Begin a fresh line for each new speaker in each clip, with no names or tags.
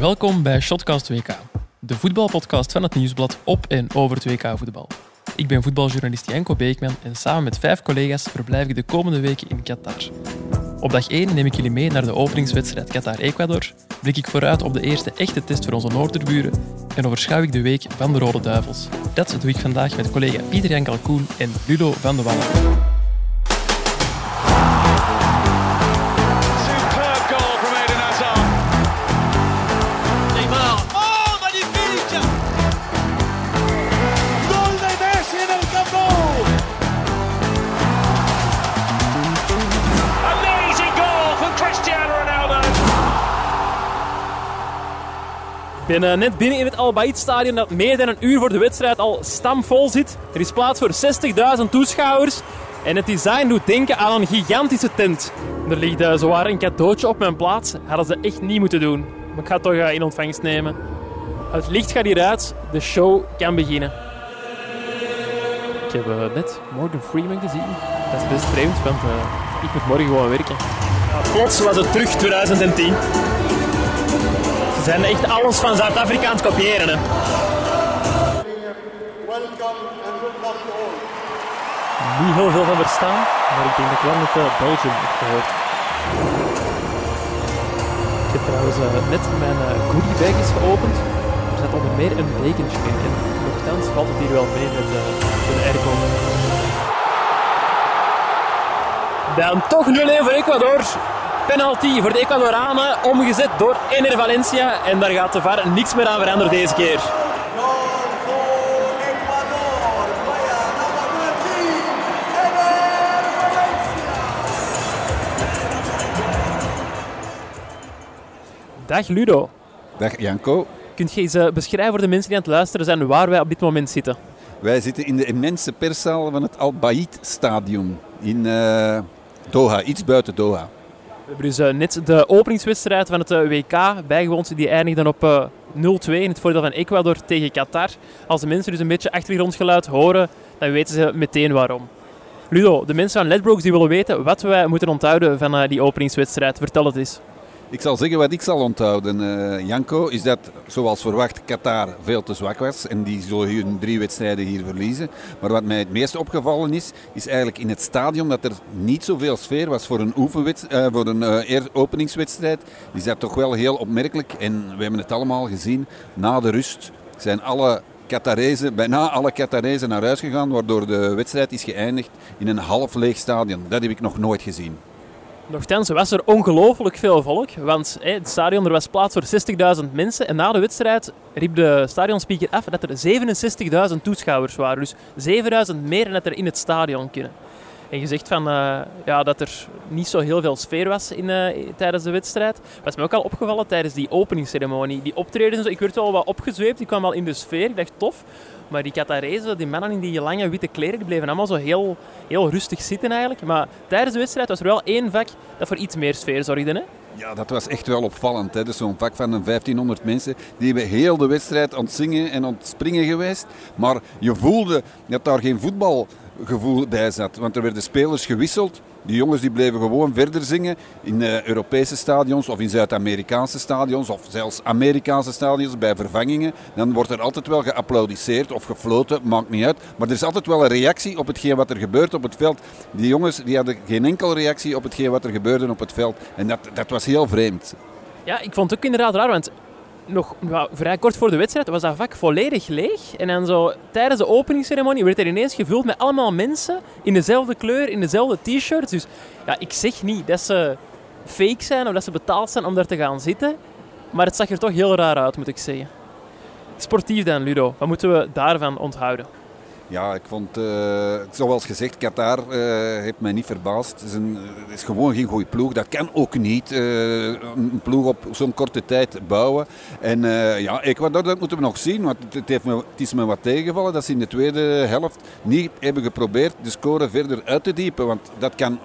Welkom bij Shotcast WK, de voetbalpodcast van het Nieuwsblad op en over het WK-voetbal. Ik ben voetbaljournalist Janko Beekman en samen met vijf collega's verblijf ik de komende weken in Qatar. Op dag 1 neem ik jullie mee naar de openingswedstrijd Qatar-Ecuador, blik ik vooruit op de eerste echte test voor onze noorderburen en overschouw ik de week van de Rode Duivels. Dat doe ik vandaag met collega Pieter Jan Kalkoen en Ludo van de Wallen. Ben eh, net binnen in het Al Bayt stadion dat meer dan een uur voor de wedstrijd al stamvol zit. Er is plaats voor 60.000 toeschouwers. En het design doet denken aan een gigantische tent. Er ligt uh, zowaar een cadeautje op mijn plaats. Hadden ze echt niet moeten doen. Maar ik ga het toch eh, in ontvangst nemen. Het licht gaat hieruit. De show kan beginnen. Ik heb eh, net Morgan Freeman gezien. Dat is best vreemd, want eh, ik moet morgen gewoon werken. plots was het terug 2010. Ze zijn echt alles van Zuid-Afrika aan het kopiëren. Hè. Niet heel veel van verstaan, maar ik denk dat ik wel met uh, Belgium heb gehoord. Ik heb trouwens eh, net mijn uh, goodie bag is geopend. Er zat onder meer een dekentje in. En nogthans valt het hier wel mee met de aircon. Dan toch 0-1 voor Ecuador. Penalty voor de Ecuadoranen, omgezet door Ener Valencia. En daar gaat de VAR niks meer aan veranderen deze keer.
Gol voor Ecuador. Vaya number 13. Ener Valencia.
Dag Ludo.
Dag Janko.
Kunt je eens eh, beschrijven voor de mensen die aan het luisteren zijn waar wij op dit moment zitten?
Wij zitten in de immense perszaal van het Al Bayt Stadion in eh, Doha, iets buiten Doha.
We hebben dus eh, net de openingswedstrijd van het eh, WK bijgewoond. Die eindigde op eh, 0-2 in het voordeel van Ecuador tegen Qatar. Als de mensen dus een beetje achtergrondgeluid horen, dan weten ze meteen waarom. Ludo, de mensen van Ledbrokes die willen weten wat wij moeten onthouden van eh, die openingswedstrijd. Vertel het eens.
Ik zal zeggen wat ik zal onthouden, eh, Janko, is dat zoals verwacht Qatar veel te zwak was en die zullen hun drie wedstrijden hier verliezen. Maar wat mij het meest opgevallen is, is eigenlijk in het stadion dat er niet zoveel sfeer was voor een, eh, voor een eh, openingswedstrijd. Is dat toch wel heel opmerkelijk en we hebben het allemaal gezien. Na de rust zijn alle Qatarezen, bijna alle Qatarezen naar huis gegaan, waardoor de wedstrijd is geëindigd in een half leeg stadion. Dat heb ik nog nooit gezien.
Nochtans was er ongelooflijk veel volk, want het stadion, was plaats voor 60.000 mensen. En na de wedstrijd riep de stadionspeaker af dat er 67.000 toeschouwers waren. Dus 7.000 meer dan er in het stadion kunnen. En je zegt van, eh, ja, dat er niet zo heel veel sfeer was in, eh, tijdens de wedstrijd. Was me ook al opgevallen tijdens die openingsceremonie. Die optredens, ik werd wel wat opgezweept, ik kwam al in de sfeer. Ik dacht, tof. Maar die Qatarezen, die mannen in die lange witte kleren, die bleven allemaal zo heel, heel rustig zitten eigenlijk. Maar tijdens de wedstrijd was er wel één vak dat voor iets meer sfeer zorgde. Hè?
Ja, dat was echt wel opvallend. Hè. Dus zo'n vak van een 1500 mensen, die hebben heel de wedstrijd aan het zingen en aan het springen geweest. Maar je voelde dat daar geen voetbalgevoel bij zat. Want er werden spelers gewisseld. Die jongens die bleven gewoon verder zingen in eh, Europese stadions of in Zuid-Amerikaanse stadions of zelfs Amerikaanse stadions bij vervangingen. Dan wordt er altijd wel geapplaudisseerd of gefloten, maakt niet uit. Maar er is altijd wel een reactie op hetgeen wat er gebeurt op het veld. Die jongens die hadden geen enkele reactie op hetgeen wat er gebeurde op het veld. En dat, dat was heel vreemd.
Ja, ik vond het ook inderdaad raar, want nog vrij kort voor de wedstrijd was dat vak volledig leeg. En dan zo tijdens de openingsceremonie werd er ineens gevuld met allemaal mensen in dezelfde kleur, in dezelfde t-shirts. Dus ja, ik zeg niet dat ze fake zijn of dat ze betaald zijn om daar te gaan zitten. Maar het zag er toch heel raar uit, moet ik zeggen. Sportief dan, Ludo. Wat moeten we daarvan onthouden?
Ja, ik vond, eh, zoals gezegd, Qatar eh, heeft mij niet verbaasd. Het is, een, is gewoon geen goede ploeg. Dat kan ook niet, eh, een ploeg op zo'n korte tijd bouwen. En ja, Ecuador, dat moeten we nog zien. Want het, het heeft me, het is me wat tegengevallen dat ze in de tweede helft niet hebben geprobeerd de score verder uit te diepen. Want dat kan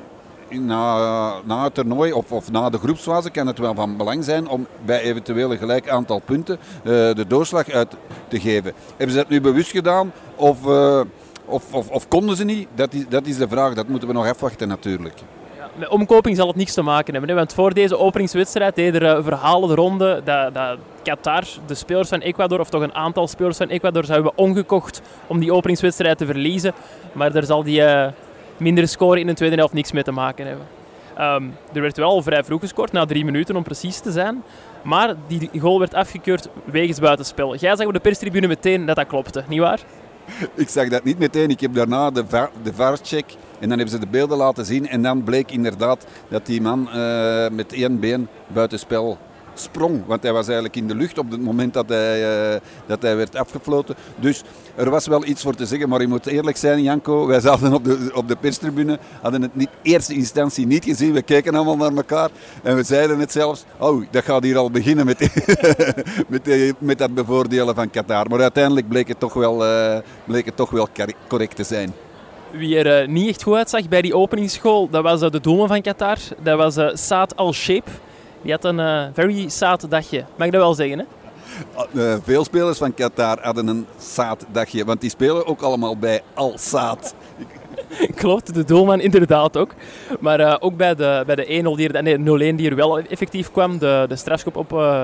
na, na het toernooi of, of na de groepsfase kan het wel van belang zijn om bij eventueel een gelijk aantal punten eh, de doorslag uit te geven. Hebben ze dat nu bewust gedaan of, eh, of, of, of konden ze niet? Dat is, dat is de vraag, dat moeten we nog afwachten natuurlijk.
met omkoping zal het niks te maken hebben. Want voor deze openingswedstrijd deden er eh, ronde dat, dat Qatar, de spelers van Ecuador, of toch een aantal spelers van Ecuador, zou hebben omgekocht om die openingswedstrijd te verliezen. Maar daar zal die uh, mindere score in de tweede helft niks mee te maken hebben. Um, er werd wel vrij vroeg gescoord, na drie minuten om precies te zijn. Maar die goal werd afgekeurd wegens buitenspel. Jij zag op de perstribune meteen dat dat klopte, nietwaar?
Ik zag dat niet meteen. Ik heb daarna de, VAR, de VAR-check en dan hebben ze de beelden laten zien. En dan bleek inderdaad dat die man uh, met één been buitenspel sprong. Want hij was eigenlijk in de lucht op het moment dat hij, uh, dat hij werd afgefloten. Dus er was wel iets voor te zeggen. Maar je moet eerlijk zijn, Janko. Wij zaten op de, op de perstribune. Hadden het niet eerste instantie niet gezien. We keken allemaal naar elkaar. En we zeiden het zelfs. Oh, dat gaat hier al beginnen met, met, met dat bevoordelen van Qatar. Maar uiteindelijk bleek het toch wel, uh, bleek het toch wel correct te zijn.
Wie er uh, niet echt goed uitzag bij die openingsschool, dat was de doelman van Qatar. Dat was uh, Saad Al-Sheikh. Die had een uh, very saad dagje. Mag ik dat wel zeggen, hè?
Uh, veel spelers van Qatar hadden een saad dagje, want die spelen ook allemaal bij Al Saad.
Klopt, de doelman inderdaad ook. Maar uh, ook bij de, bij de 1-0 die er, nee, 0-1 die er wel effectief kwam, de, de strafschop op uh,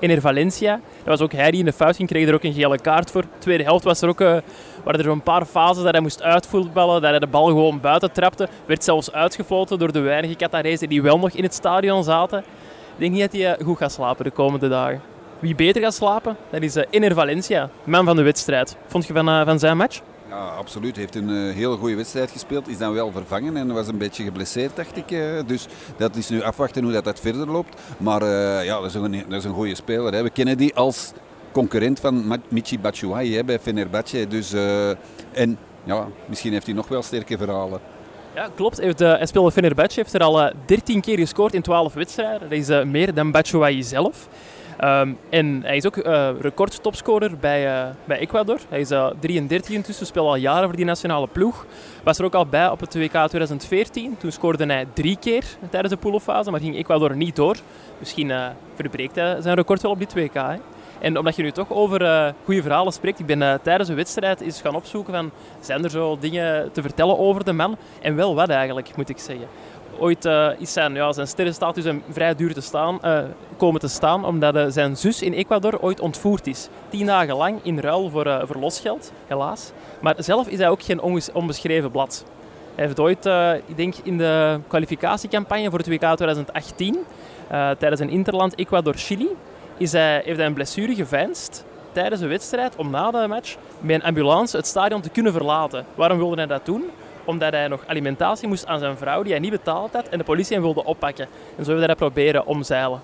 Ener Valencia. Dat was ook hij die in de fout ging, kreeg er ook een gele kaart voor. De tweede helft was er ook, uh, waren er een paar fases dat hij moest uitvoetballen, dat hij de bal gewoon buiten trapte. Werd zelfs uitgefloten door de weinige Qatarezen die wel nog in het stadion zaten. Ik denk niet dat hij goed gaat slapen de komende dagen. Wie beter gaat slapen, dat is Ener Valencia, man van de wedstrijd. Vond je van, van zijn match?
Ja, absoluut. Hij heeft een hele goede wedstrijd gespeeld. Is dan wel vervangen en was een beetje geblesseerd, dacht ik. Dus dat is nu afwachten hoe dat, dat verder loopt. Maar ja, dat is, een, dat is een goede speler. Hè. We kennen die als concurrent van Michi Batshuayi bij Fenerbahce. Dus, en ja, misschien heeft hij nog wel sterke verhalen.
Ja, klopt. Hij, heeft, uh, hij speelde Fenerbahce, heeft er al uh, 13 keer gescoord in 12 wedstrijden. Dat is uh, meer dan Batshuayi zelf. Um, en hij is ook recordtopscorer bij, bij Ecuador. Hij is 33 intussen, speelt al jaren voor die nationale ploeg. Was er ook al bij op het WK 2014. Toen scoorde hij drie keer tijdens de poolfase, maar ging Ecuador niet door. Misschien verbreekt hij zijn record wel op dit WK. En omdat je nu toch over uh, goede verhalen spreekt, ik ben uh, tijdens een wedstrijd eens gaan opzoeken van, zijn er zo dingen te vertellen over de man? En wel wat eigenlijk, moet ik zeggen. Ooit uh, is zijn, ja, zijn sterrenstatus hem vrij duur te staan, komen te staan, omdat zijn zus in Ecuador ooit ontvoerd is. Tien dagen lang in ruil voor, voor losgeld, helaas. Maar zelf is hij ook geen onbeschreven blad. Hij heeft ooit, ik denk in de kwalificatiecampagne voor het WK 2018, tijdens een interland Ecuador-Chili, is hij, heeft hij een blessure geveinsd tijdens een wedstrijd om na de match met een ambulance het stadion te kunnen verlaten. Waarom wilde hij dat doen? Omdat hij nog alimentatie moest aan zijn vrouw die hij niet betaald had en de politie hem wilde oppakken. En zo heeft hij dat proberen omzeilen.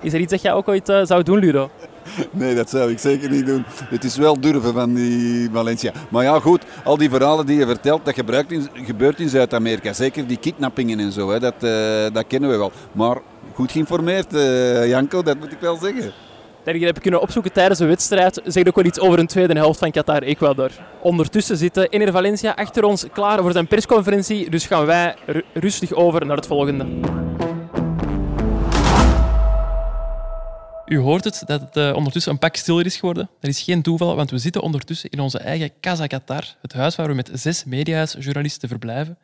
Is er iets dat jij ook ooit uh, zou doen, Ludo?
Nee, dat zou ik zeker niet doen. Het is wel durven van die Valencia. Maar ja, goed, al die verhalen die je vertelt, dat gebruikt in, gebeurt in Zuid-Amerika. Zeker die kidnappingen en zo, hè, dat, uh, dat kennen we wel. Maar goed geïnformeerd, uh, Janko, dat moet ik wel zeggen.
Dat heb ik kunnen opzoeken tijdens de wedstrijd. Zegt ook wel iets over een tweede helft van Qatar-Ecuador. Ondertussen zitten Ener Valencia achter ons klaar voor zijn persconferentie. Dus gaan wij rustig over naar het volgende. U hoort het, dat het uh, ondertussen een pak stiller is geworden. Dat is geen toeval, want we zitten ondertussen in onze eigen Casa Qatar, het huis waar we met zes mediahuisjournalisten verblijven.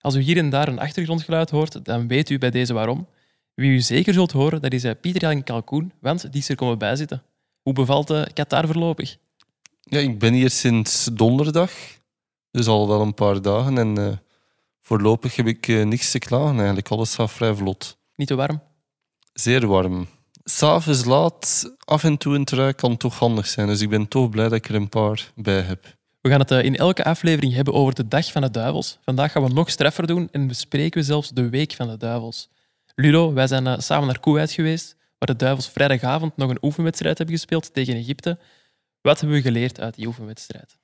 Als u hier en daar een achtergrondgeluid hoort, dan weet u bij deze waarom. Wie u zeker zult horen, dat is Pieter Jan Kalkoen, want die is er komen bijzitten. Hoe bevalt uh, Qatar voorlopig?
Ja, ik ben hier sinds donderdag, dus al wel een paar dagen. En uh, voorlopig heb ik uh, niks te klagen eigenlijk. Alles gaat vrij vlot.
Niet te warm?
Zeer warm. S'avonds laat, af en toe een trui kan toch handig zijn. Dus ik ben toch blij dat ik er een paar bij heb.
We gaan het in elke aflevering hebben over de Dag van de Duivels. Vandaag gaan we nog streffer doen en bespreken we zelfs de Week van de Duivels. Ludo, wij zijn uh, samen naar Kuwait geweest, waar de Duivels vrijdagavond nog een oefenwedstrijd hebben gespeeld tegen Egypte. Wat hebben we geleerd uit die oefenwedstrijd?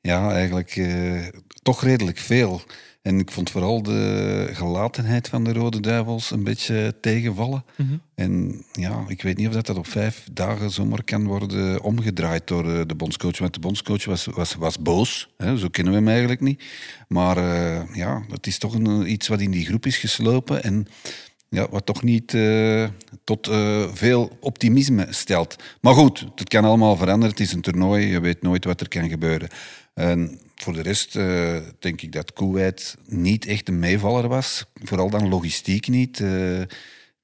Ja, eigenlijk uh, toch redelijk veel. En ik vond vooral de gelatenheid van de Rode Duivels een beetje tegenvallen. Mm -hmm. En ja, ik weet niet of dat, dat op vijf dagen zomaar kan worden omgedraaid door uh, de bondscoach. Want de bondscoach was, was, was boos, hè, zo kennen we hem eigenlijk niet. Maar uh, ja, het is toch een, iets wat in die groep is geslopen. En ja, wat toch niet uh, tot uh, veel optimisme stelt. Maar goed, het kan allemaal veranderen. Het is een toernooi, je weet nooit wat er kan gebeuren. En voor de rest eh, denk ik dat Kuwait niet echt een meevaller was. Vooral dan logistiek niet.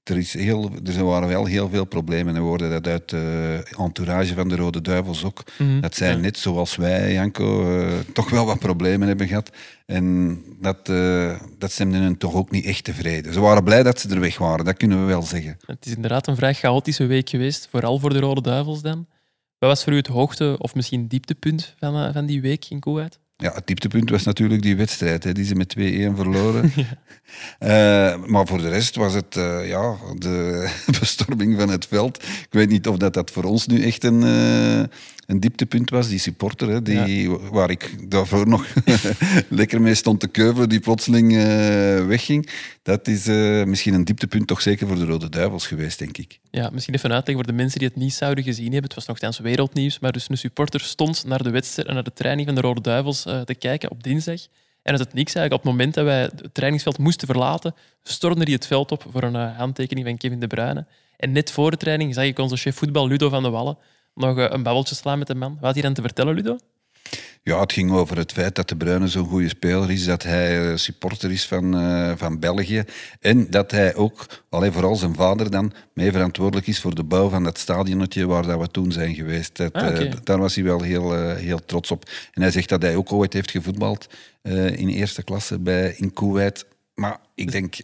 Eh, er, is heel, er waren wel heel veel problemen. En we hoorden dat uit de entourage van de Rode Duivels ook.
Mhm,
Dat zij
ja.
net zoals wij, Janko, eh, toch wel wat problemen hebben gehad. En dat, eh, dat stemde hen toch ook niet echt tevreden. Ze waren blij dat ze er weg waren, dat kunnen we wel zeggen.
Het is inderdaad een vrij chaotische week geweest, vooral voor de Rode Duivels dan. Wat was voor u het hoogte of misschien dieptepunt van, eh, van die week in Kuwait?
Ja, het dieptepunt was natuurlijk die wedstrijd, hè, die ze met 2-1 verloren. Eh, maar voor de rest was het eh, ja, de bestorming van het veld. Ik weet niet of dat, dat voor ons nu echt een, eh, een dieptepunt was. Die supporter, hè, die, waar ik daarvoor nog lekker mee stond te keuvelen, die plotseling wegging. Dat is eh, misschien een dieptepunt toch zeker voor de Rode Duivels geweest, denk ik.
Ja, misschien even uitleggen voor de mensen die het niet zouden gezien hebben. Het was nogthans wereldnieuws, maar dus een supporter stond naar de wedstrijd en naar de training van de Rode Duivels eh, te kijken op dinsdag. En uit het niks eigenlijk, op het moment dat wij het trainingsveld moesten verlaten, stormde hij het veld op voor een eh, handtekening van Kevin De Bruyne. En net voor de training zag ik onze chef voetbal Ludo van de Wallen nog een babbeltje slaan met de man. Wat had hij dan te vertellen, Ludo?
Ja, het ging over het feit dat De Bruyne zo'n goede speler is, dat hij eh, supporter is van, eh, van België en dat hij ook, alleen vooral zijn vader dan, mee verantwoordelijk is voor de bouw van dat stadionnetje waar dat we toen zijn geweest. Dat,
Ah,
eh, daar was hij wel heel, heel trots op. En hij zegt dat hij ook ooit heeft gevoetbald in eerste klasse bij, in Kuwait. Maar ik denk,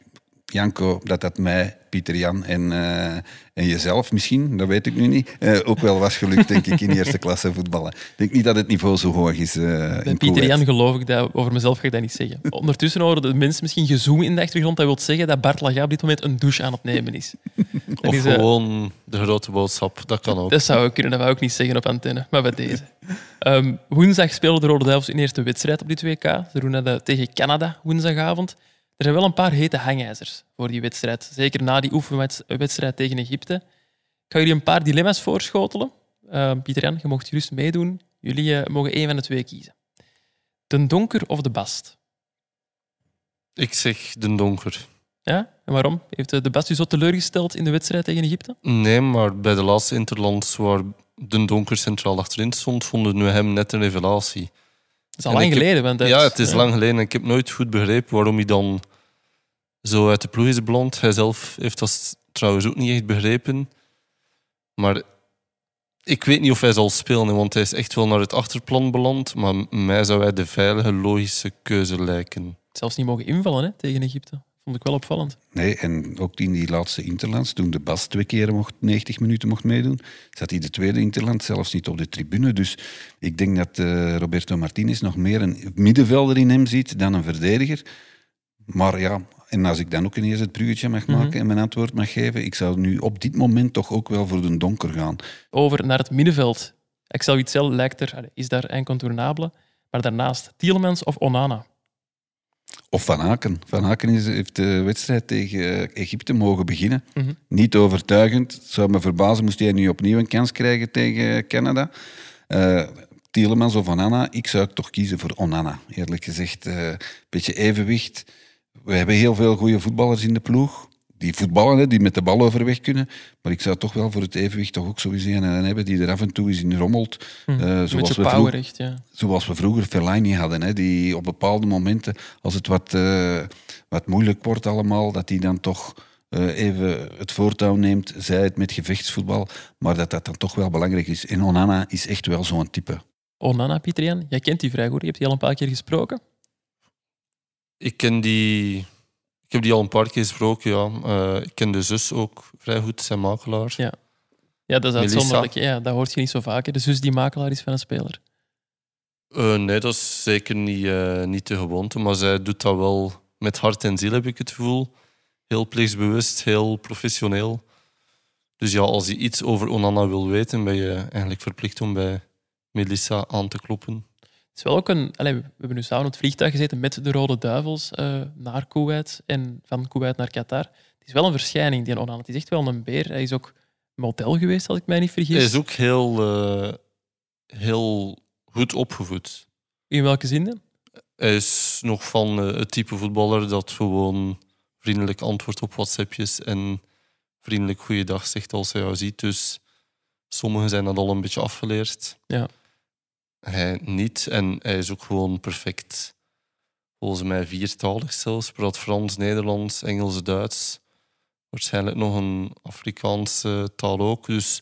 Janko, dat dat mij, Pieter Jan en, eh, en jezelf misschien, dat weet ik nu niet, eh, ook wel was gelukt, denk ik, in eerste klasse voetballen. Ik denk niet dat het niveau zo hoog is eh,
Bij
in
Pieter. Jan geloof ik dat, over mezelf ga ik dat niet zeggen. Ondertussen horen de mensen misschien gezoem in de achtergrond. Dat wil zeggen dat Bart Laga op dit moment een douche aan het nemen is. Dat,
Of
is,
gewoon de grote boodschap, dat kan ook.
dat zou kunnen, dat wou ik niet zeggen op antenne, maar bij deze. Ehm, woensdag spelen de Rode Duivels hun eerste wedstrijd op dit WK. Ze doen dat tegen Canada woensdagavond. Er zijn wel een paar hete hangijzers voor die wedstrijd. Zeker na die oefenwedstrijd tegen Egypte. Ik ga jullie een paar dilemma's voorschotelen. Ehm, Pieter Jan, je mocht gerust meedoen. Jullie eh, mogen één van de twee kiezen. De donker of de bast?
Ik zeg de donker.
Ja? En waarom? Heeft eh, de bast u zo teleurgesteld in de wedstrijd tegen Egypte?
Nee, maar bij de laatste Interlands waar de donker centraal achterin stond, vonden we hem net een revelatie.
Dat is al
En
lang
heb-
geleden. Want hij
Ja, het is lang geleden en ik heb nooit goed begrepen waarom hij dan zo uit de ploeg is beland. Hij zelf heeft dat trouwens ook niet echt begrepen. Maar ik weet niet of hij zal spelen, want hij is echt wel naar het achterplan beland. Maar mij zou hij de veilige, logische keuze lijken.
Zelfs niet mogen invallen hè, tegen Egypte. Vond ik wel opvallend.
Nee, en ook in die laatste Interlands, toen de Bas twee keer mocht, 90 minuten mocht meedoen, zat hij de tweede Interland zelfs niet op de tribune. Dus ik denk dat eh, Roberto Martinez nog meer een middenvelder in hem ziet dan een verdediger. Maar ja, en als ik dan ook ineens het bruggetje mag maken en mijn antwoord mag geven, ik zou nu op dit moment toch ook wel voor de donker gaan.
Over naar het middenveld. Excel Witzel lijkt er, is daar incontournabele. Maar daarnaast Tielemans of Onana.
Of Van Aken. Van Aken is, heeft de wedstrijd tegen Egypte mogen beginnen.
Mhm.
Niet overtuigend. Zou me verbazen moest hij nu opnieuw een kans krijgen tegen Canada. Eh Tielemans of Onana. Ik zou toch kiezen voor Onana, eerlijk gezegd. Eh, Een beetje evenwicht. We hebben heel veel goede voetballers in de ploeg. Die voetballen, hè, die met de bal overweg kunnen. Maar ik zou toch wel voor het evenwicht toch ook sowieso een hebben die er af en toe eens in rommelt. Eh,
Een
zoals,
beetje
we vroeg-
power, echt. Ja.
zoals we vroeger Fellaini hadden. Hè, die op bepaalde momenten, als het wat, eh, wat moeilijk wordt allemaal, dat hij dan toch eh, even het voortouw neemt. Zij het met gevechtsvoetbal, maar dat dat dan toch wel belangrijk is. En Onana is echt wel zo'n type.
Onana, Pieter Jan, jij kent die vrij goed. Je hebt die al een paar keer gesproken.
Ik ken die... Ik heb die al een paar keer gesproken, ja. Eh, ik ken de zus ook vrij goed, zijn makelaar.
Ja. Ja, dat is uitzonderlijk. Ja, dat hoort je niet zo vaak. hè. De zus die makelaar is van een speler.
Eh, nee, dat is zeker niet, eh, niet de gewoonte, maar zij doet dat wel met hart en ziel, heb ik het gevoel. Heel plichtsbewust, heel professioneel. Dus ja, als je iets over Onana wil weten, ben je eigenlijk verplicht om bij Melissa aan te kloppen.
Het is wel ook een... Allee, we hebben nu samen op het vliegtuig gezeten met de Rode Duivels eh, naar Kuwait en van Kuwait naar Qatar. Het is wel een verschijning, die Onana. Het is echt wel een beer. Hij is ook model geweest, als ik mij niet vergis.
Hij is ook heel, eh, heel goed opgevoed.
In welke zin? dan?
Hij is nog van eh, het type voetballer dat gewoon vriendelijk antwoordt op WhatsAppjes en vriendelijk goeiedag zegt als hij jou ziet. Dus sommigen zijn dat al een beetje afgeleerd.
Ja.
Hij niet. En hij is ook gewoon perfect, volgens mij viertalig zelfs. Praat Frans, Nederlands, Engels, Duits. Waarschijnlijk nog een Afrikaanse taal ook. Dus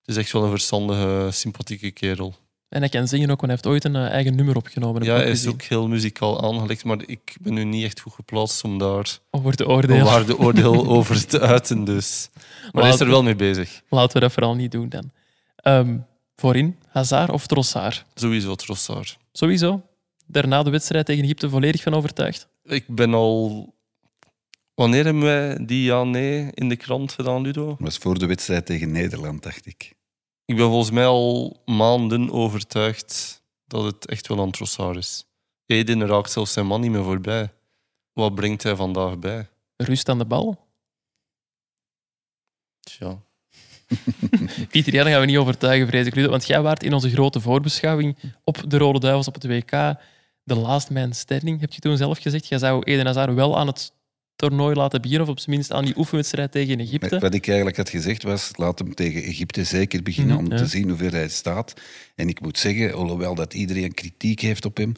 het is echt wel een verstandige, sympathieke kerel.
En hij kan zingen ook, want hij heeft ooit een eh, eigen nummer opgenomen.
Ja, hij is ook heel muzikaal aangelegd, maar ik ben nu niet echt goed geplaatst om daar
Over de
een
oordeel.
waarde oordeel over te uiten. Dus. Maar hij is er wel mee bezig.
Laten we dat vooral niet doen dan. Ehm, voorin, Hazard of Trossard?
Sowieso Trossard.
Sowieso. Daarna de wedstrijd tegen Egypte volledig van overtuigd.
Ik ben al... Wanneer hebben wij die ja-nee in de krant gedaan, Ludo?
Dat was voor de wedstrijd tegen Nederland, dacht ik.
Ik ben volgens mij al maanden overtuigd dat het echt wel aan Trossard is. Eden raakt zelfs zijn man niet meer voorbij. Wat brengt hij vandaag bij?
Rust aan de bal.
Tja.
Pieter Jan gaan we niet overtuigen, vrees ik. Want jij waart in onze grote voorbeschouwing op de Rode Duivels op het WK de last man standing, heb je toen zelf gezegd. Jij zou Eden Hazard wel aan het toernooi laten beginnen, of op zijn minst aan die oefenwedstrijd tegen Egypte.
Wat ik eigenlijk had gezegd was, laat hem tegen Egypte zeker beginnen
Mhm,
om
ja.
te zien hoe ver hij staat. En ik moet zeggen, alhoewel dat iedereen kritiek heeft op hem,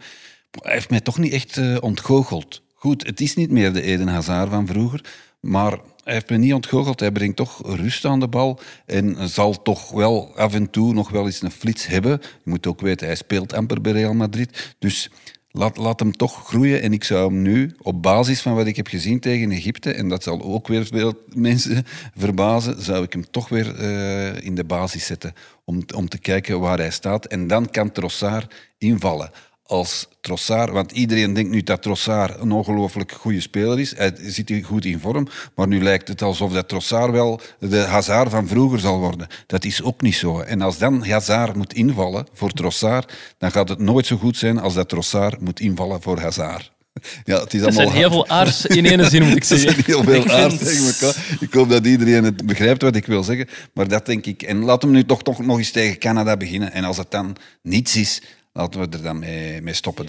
hij heeft mij toch niet echt eh, ontgoocheld. Goed, het is niet meer de Eden Hazard van vroeger, maar hij heeft me niet ontgoocheld. Hij brengt toch rust aan de bal en zal toch wel af en toe nog wel eens een flits hebben. Je moet ook weten, hij speelt amper bij Real Madrid. Dus Laat, laat hem toch groeien. En ik zou hem nu, op basis van wat ik heb gezien tegen Egypte, en dat zal ook weer veel mensen verbazen, zou ik hem toch weer eh, in de basis zetten. Om, om te kijken waar hij staat. En dan kan Trossard invallen. Als Trossard, want iedereen denkt nu dat Trossard een ongelooflijk goede speler is. Hij zit hier goed in vorm, maar nu lijkt het alsof dat Trossard wel de Hazard van vroeger zal worden. Dat is ook niet zo. En als dan Hazard moet invallen voor Trossard, dan gaat het nooit zo goed zijn als dat Trossard moet invallen voor Hazard. Ja, het is allemaal
zijn heel veel aars in één zin, moet ik zeggen.
zijn heel veel
Ik
aard
vind-.
Ik hoop dat iedereen het begrijpt wat ik wil zeggen. Maar dat denk ik. En laten we nu toch, toch nog eens tegen Canada beginnen. En als het dan niets is, laten we er dan mee, mee stoppen.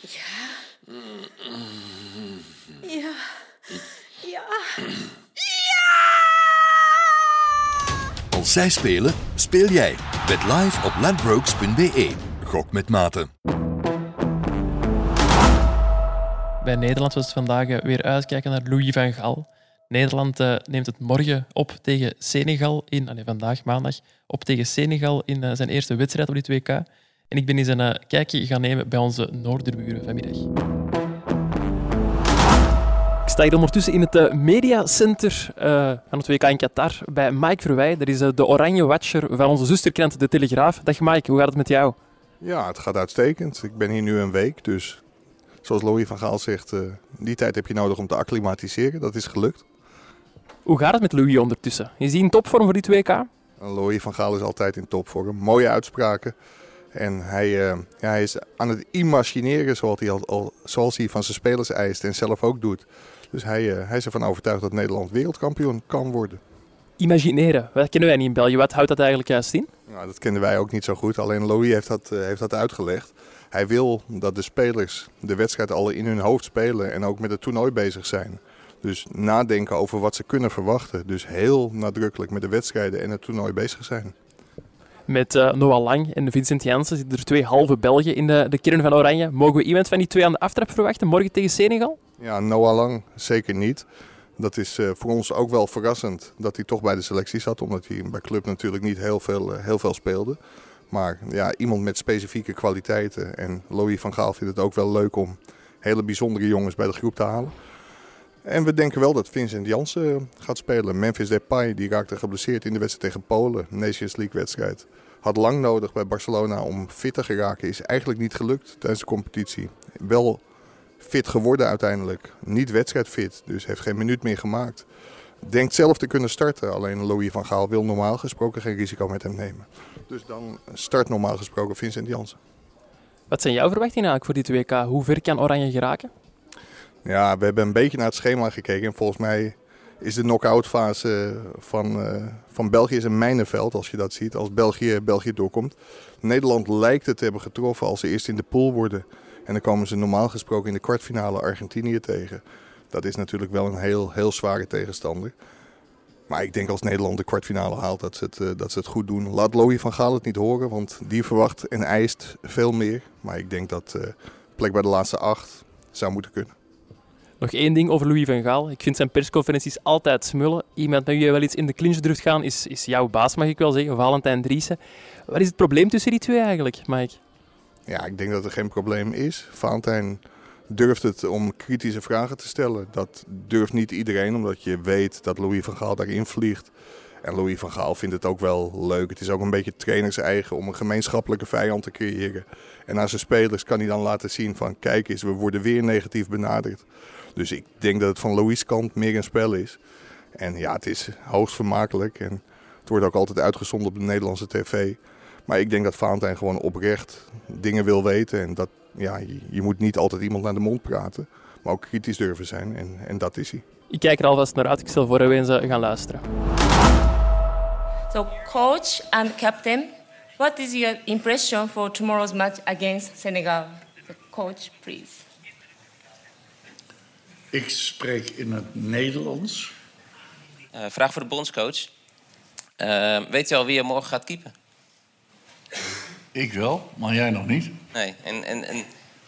Ja. Ja.
Als zij spelen, speel jij. Bet live op ladbrokes.be. Gok met mate.
Bij Nederland was het vandaag eh, weer uitkijken naar Louis van Gaal. Nederland eh, neemt het morgen op tegen Senegal in, ah nee, vandaag maandag, op tegen Senegal in eh, zijn eerste wedstrijd op dit WK. En ik ben eens een eh, kijkje gaan nemen bij onze Noorderburen vanmiddag. Ik sta hier ondertussen in het eh, mediacenter eh, van het WK in Qatar bij Mike Verwij. Dat is de oranje watcher van onze zusterkrant De Telegraaf. Dag Mike, hoe gaat het met jou?
Ja, het gaat uitstekend. Ik ben hier nu een week, dus zoals Louis van Gaal zegt, eh, die tijd heb je nodig om te acclimatiseren. Dat is gelukt.
Hoe gaat het met Louis ondertussen? Is hij in topvorm voor dit WK?
Louis van Gaal is altijd in topvorm. Mooie uitspraken. En hij, eh, ja, hij is aan het imagineren zoals hij, al, al- zoals hij van zijn spelers eist en zelf ook doet. Dus hij, eh, hij is ervan overtuigd dat Nederland wereldkampioen kan worden.
Imagineren, dat kennen wij niet in België. Wat houdt dat eigenlijk juist in?
Nou, dat kenden wij ook niet zo goed. Alleen Louis heeft dat, eh, heeft dat uitgelegd. Hij wil dat de spelers de wedstrijd al in hun hoofd spelen en ook met het toernooi bezig zijn. Dus nadenken over wat ze kunnen verwachten. Dus heel nadrukkelijk met de wedstrijden en het toernooi bezig zijn.
Met eh, Noah Lang en Vincent Janssen zitten er twee halve Belgen in de, de kern van Oranje. Mogen we iemand van die twee aan de aftrap verwachten morgen tegen Senegal?
Ja, Noah Lang zeker niet. Dat is eh, voor ons ook wel verrassend dat hij toch bij de selectie zat. Omdat hij bij club natuurlijk niet heel veel, eh, heel veel speelde. Maar ja, iemand met specifieke kwaliteiten. En Louis van Gaal vindt het ook wel leuk om hele bijzondere jongens bij de groep te halen. En we denken wel dat Vincent Jansen eh, gaat spelen. Memphis Depay die raakte geblesseerd in de wedstrijd tegen Polen. Nations League wedstrijd. Had lang nodig bij Barcelona om fit te geraken. Is eigenlijk niet gelukt tijdens de competitie. Wel fit geworden uiteindelijk. Niet wedstrijdfit, dus heeft geen minuut meer gemaakt. Denkt zelf te kunnen starten, alleen Louis van Gaal wil normaal gesproken geen risico met hem nemen. Dus dan start normaal gesproken Vincent Jansen.
Wat zijn jouw verwachtingen eigenlijk voor dit WK? Hoe ver kan Oranje geraken?
Ja, we hebben een beetje naar het schema gekeken. En volgens mij is de knock-out fase van, eh, van België is een mijnenveld, als je dat ziet. Als België, België doorkomt. Nederland lijkt het te hebben getroffen als ze eerst in de pool worden. En dan komen ze normaal gesproken in de kwartfinale Argentinië tegen. Dat is natuurlijk wel een heel, heel zware tegenstander. Maar ik denk als Nederland de kwartfinale haalt dat ze, het, eh, dat ze het goed doen. Laat Louis van Gaal het niet horen, want die verwacht en eist veel meer. Maar ik denk dat eh plek bij de laatste acht zou moeten kunnen.
Nog één ding over Louis van Gaal. Ik vind zijn persconferenties altijd smullen. Iemand met wie je wel iets in de clinch durft gaan is, is jouw baas, mag ik wel zeggen, Valentijn Driessen. Wat is het probleem tussen die twee eigenlijk, Mike?
Ja, ik denk dat er geen probleem is. Valentijn durft het om kritische vragen te stellen. Dat durft niet iedereen, omdat je weet dat Louis van Gaal daarin vliegt. En Louis van Gaal vindt het ook wel leuk. Het is ook een beetje trainers eigen om een gemeenschappelijke vijand te creëren. En aan zijn spelers kan hij dan laten zien van kijk eens, we worden weer negatief benaderd. Dus ik denk dat het van Louis' kant meer een spel is. En ja, het is hoogst vermakelijk. En het wordt ook altijd uitgezonden op de Nederlandse tv. Maar ik denk dat Valentijn gewoon oprecht dingen wil weten. En dat, ja, je, je moet niet altijd iemand naar de mond praten. Maar ook kritisch durven zijn. En, en dat is hij.
Ik kijk er alvast naar uit. Ik stel voor dat we eens eh, gaan luisteren.
So, coach and captain, what is your impression for tomorrow's match against Senegal? So, coach, please.
Ik spreek in het Nederlands.
Eh, vraag voor de bondscoach. Eh, weet u al wie er morgen gaat keepen?
Ik wel, maar jij nog niet.
Nee. En, en, en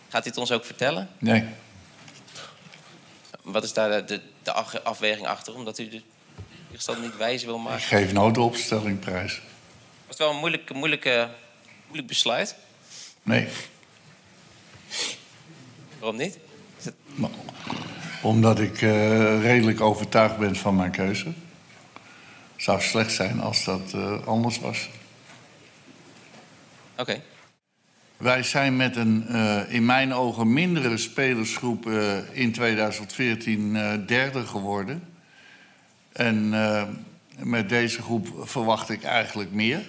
gaat hij het ons ook vertellen?
Nee.
Wat is daar de, de, afweging achter? Omdat u de tegenstander niet wijzer wil
Ik
maken?
geef nooit de opstelling prijs.
Was het wel een moeilijk, moeilijke, moeilijk besluit?
Nee.
Waarom niet? Is het-
Omdat ik eh, redelijk overtuigd ben van mijn keuze. Het zou slecht zijn als dat eh, anders was.
Oké.
Wij zijn met een eh, in mijn ogen mindere spelersgroep eh, in 2014 eh, derde geworden. En eh, met deze groep verwacht ik eigenlijk meer.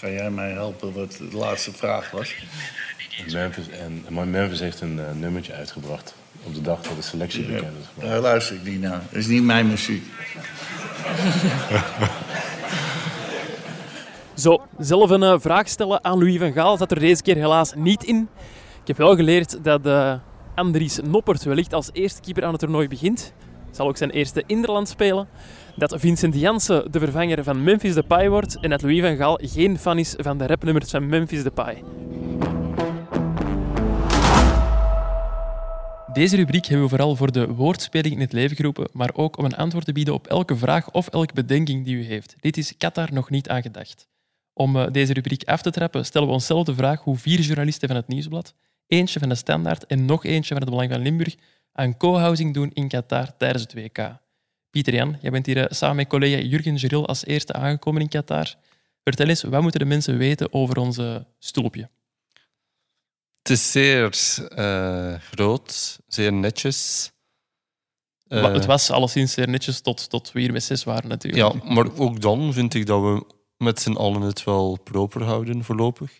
Kan jij mij helpen wat de laatste vraag was?
Memphis, en, maar Memphis heeft een nummertje uitgebracht op de dag dat de selectie bekend is gemaakt.
Daar luister ik niet naar. Dat is niet mijn muziek.
Zo, zelf een eh, vraag stellen aan Louis van Gaal zat er deze keer helaas niet in. Ik heb wel geleerd dat eh, Andries Noppert wellicht als eerste keeper aan het toernooi begint. Zal ook zijn eerste Interland spelen. Dat Vincent Janssen de vervanger van Memphis Depay wordt. En dat Louis van Gaal geen fan is van de rapnummers van Memphis Depay. Deze rubriek hebben we vooral voor de woordspeling in het leven geroepen, maar ook om een antwoord te bieden op elke vraag of elke bedenking die u heeft. Dit is Qatar nog niet aan gedacht. Om eh, deze rubriek af te trappen, stellen we onszelf de vraag hoe vier journalisten van het Nieuwsblad, eentje van de Standaard en nog eentje van het Belang van Limburg aan co-housing doen in Qatar tijdens het WK. Pieter Jan, jij bent hier eh, samen met collega Jurgen Geril als eerste aangekomen in Qatar. Vertel eens, wat moeten de mensen weten over onze stoelpje?
Het is zeer eh, groot, zeer netjes.
Maar
Eh,
het was alleszins zeer netjes tot, tot we hier met zes waren natuurlijk.
Ja, maar ook dan vind ik dat we met z'n allen het wel proper houden voorlopig.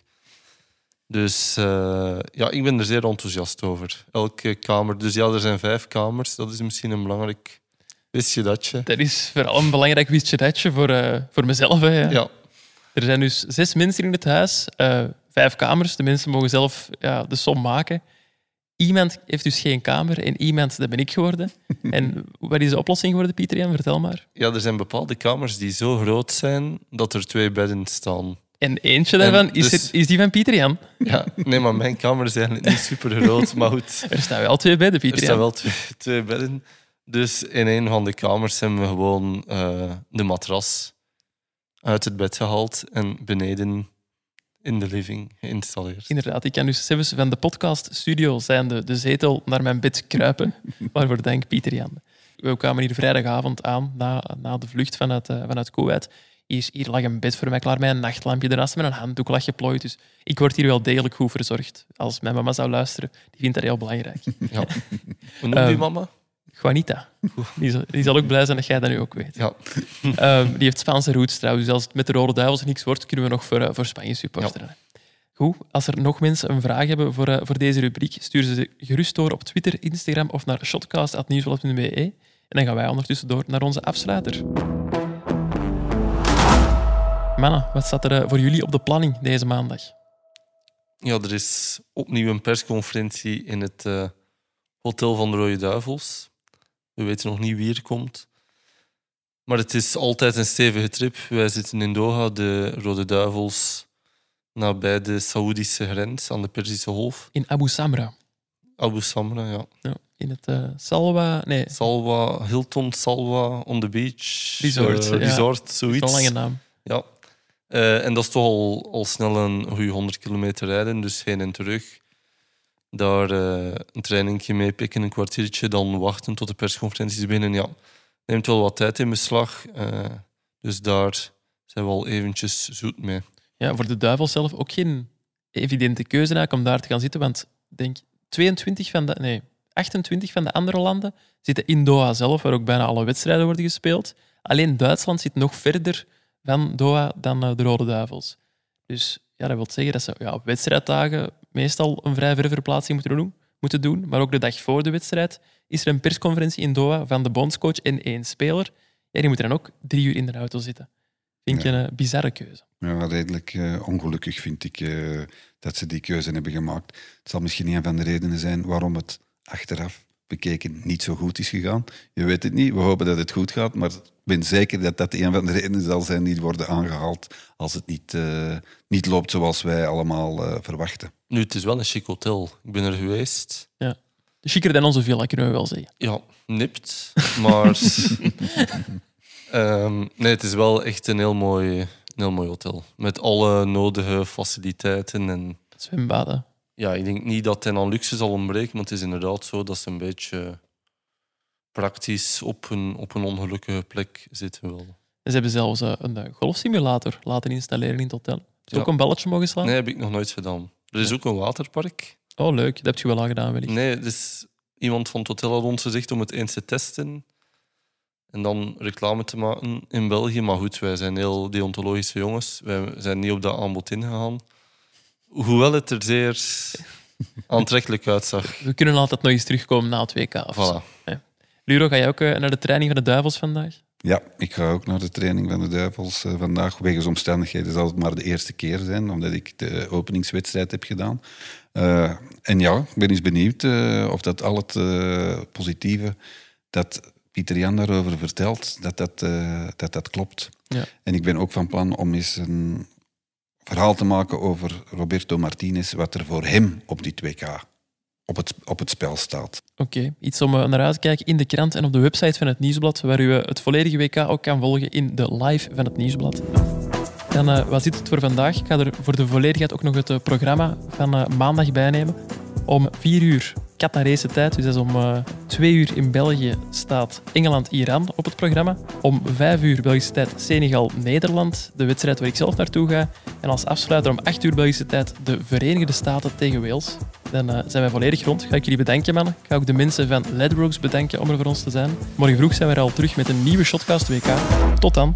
Dus eh, ja, ik ben er zeer enthousiast over. Elke kamer, dus ja, er zijn vijf kamers. Dat is misschien een belangrijk wist je datje.
Dat is vooral een belangrijk wistje datje voor, eh, voor mezelf. Hè, ja.
Ja.
Er zijn dus zes mensen in het huis, eh, vijf kamers. De mensen mogen zelf ja, de som maken. Iemand heeft dus geen kamer en iemand, dat ben ik geworden. en wat is de oplossing geworden, Pieter Jan? Vertel maar.
Ja, er zijn bepaalde kamers die zo groot zijn dat er twee bedden staan.
En eentje daarvan,
En
is,
dus-
het- is die van Pieter Jan?
Ja, nee, maar mijn kamer is eigenlijk niet super groot, maar goed.
Er staan wel twee bedden, Pieter
Er staan wel twee, twee bedden. Dus in een van de kamers hebben we gewoon eh, de matras uit het bed gehaald en beneden in de living geïnstalleerd.
Inderdaad, ik kan dus zelfs van de podcaststudio zijn de, de zetel naar mijn bed kruipen. Waarvoor dank Pieter Jan. We kwamen hier vrijdagavond aan, na, na de vlucht vanuit, eh, vanuit Kuwait. Hier, hier lag een bed voor mij klaar met een nachtlampje ernaast met een handdoek lag geplooid. Dus ik word hier wel degelijk goed verzorgd. Als mijn mama zou luisteren, die vindt dat heel belangrijk.
Ja. Hoe noemt die
Ehm,
mama?
Juanita. Die zal, die zal ook blij zijn dat jij dat nu ook weet.
Ja.
Ehm, die heeft Spaanse roots trouwens. Dus als het met de Rode Duivels niks wordt, kunnen we nog voor, eh, voor Spanje supporteren. Goed, als er nog mensen een vraag hebben voor, eh, voor deze rubriek, stuur ze gerust door op Twitter, Instagram of naar shotcast.nieuwsblad.be. En dan gaan wij ondertussen door naar onze afsluiter. Mannen, wat staat er eh, voor jullie op de planning deze maandag?
Ja, er is opnieuw een persconferentie in het Hotel van de Rode Duivels. We weten nog niet wie er komt. Maar het is altijd een stevige trip. Wij zitten in Doha, de Rode Duivels, nabij de Saoedische grens aan de Perzische Golf.
In Abu Samra.
Abu Samra, ja.
Ja, in het eh, Salwa... Nee,
Salwa, Hilton Salwa on the beach.
Resort, ja.
resort, zoiets.
een lange naam.
Ja. Eh, en dat is toch al, al snel een goede 100 kilometer rijden, dus heen en terug. Daar eh, een trainingje mee pikken, een kwartiertje, dan wachten tot de persconferenties binnen. Ja, neemt wel wat tijd in beslag. eh, dus daar zijn we al eventjes zoet mee.
Ja, voor de Duivels zelf ook geen evidente keuze eigenlijk om daar te gaan zitten. Want denk 22 van de, nee, 28 van de andere landen zitten in Doha zelf, waar ook bijna alle wedstrijden worden gespeeld. Alleen Duitsland zit nog verder van Doha dan eh, de Rode Duivels. Dus ja, dat wil zeggen dat ze ja, op wedstrijddagen meestal een vrij verre verplaatsing moeten doen, moeten doen. Maar ook de dag voor de wedstrijd is er een persconferentie in Doha van de bondscoach en één speler. Ja, die moeten dan ook drie uur in de auto zitten. Vind ik
Ja.
een bizarre keuze.
Ja, redelijk eh, ongelukkig vind ik eh, dat ze die keuze hebben gemaakt. Het zal misschien een van de redenen zijn waarom het achteraf bekeken niet zo goed is gegaan. Je weet het niet, we hopen dat het goed gaat, maar ik ben zeker dat dat een van de redenen zal zijn die worden aangehaald als het niet, eh, niet loopt zoals wij allemaal eh, verwachten.
Nu, het is wel een chic hotel. Ik ben er geweest.
Ja. Chiquer dan onze villa, kunnen we wel zeggen.
Ja, nipt. Maar ehm, nee, het is wel echt een heel mooi, een heel mooi hotel. Met alle nodige faciliteiten. En
Zwembaden.
Ja, ik denk niet dat het aan luxe zal ontbreken, maar het is inderdaad zo dat ze een beetje praktisch op een, op een ongelukkige plek zitten wel.
En ze hebben zelfs eh, een eh, golfsimulator laten installeren in het hotel. Heb je
Ja.
ook een balletje mogen slaan?
Nee, heb ik nog nooit gedaan. Er is ook een waterpark.
Oh, leuk. Dat heb je wel al gedaan, wellicht.
Nee, dus iemand van het hotel had ons gezegd om het eens te testen. En dan reclame te maken in België. Maar goed, wij zijn heel deontologische jongens. Wij zijn niet op dat aanbod ingegaan. Hoewel het er zeer aantrekkelijk uitzag.
We kunnen altijd nog eens terugkomen na het WK. Of zo.
Voilà.
Ja. Luro, ga jij ook eh, naar de training van de Duivels vandaag?
Ja, ik ga ook naar de training van de Duivels eh, vandaag. Wegens omstandigheden zal het maar de eerste keer zijn, omdat ik de openingswedstrijd heb gedaan. Eh, en ja, ik ben eens benieuwd of dat al het eh, positieve dat Pieter Jan daarover vertelt, dat dat, eh, dat, dat klopt.
Ja.
En ik ben ook van plan om eens een verhaal te maken over Roberto Martinez, wat er voor hem op die 2K op het, op het spel staat.
Oké, iets om eh, naar uit te kijken in de krant en op de website van het Nieuwsblad, waar u eh, het volledige WK ook kan volgen in de live van het Nieuwsblad. Dan eh, was dit het voor vandaag. Ik ga er voor de volledigheid ook nog het programma van maandag bijnemen. Om vier uur Qatarese tijd, dus dat is om eh, twee uur in België, staat Engeland-Iran op het programma. Om vijf uur Belgische tijd Senegal-Nederland, de wedstrijd waar ik zelf naartoe ga. En als afsluiter om acht uur Belgische tijd de Verenigde Staten tegen Wales. Dan eh, zijn wij volledig rond. Ga ik jullie bedanken, mannen. Ik ga ook de mensen van Ledbrokes bedanken om er voor ons te zijn. Morgen vroeg zijn we er al terug met een nieuwe Shotcast WK. Tot dan.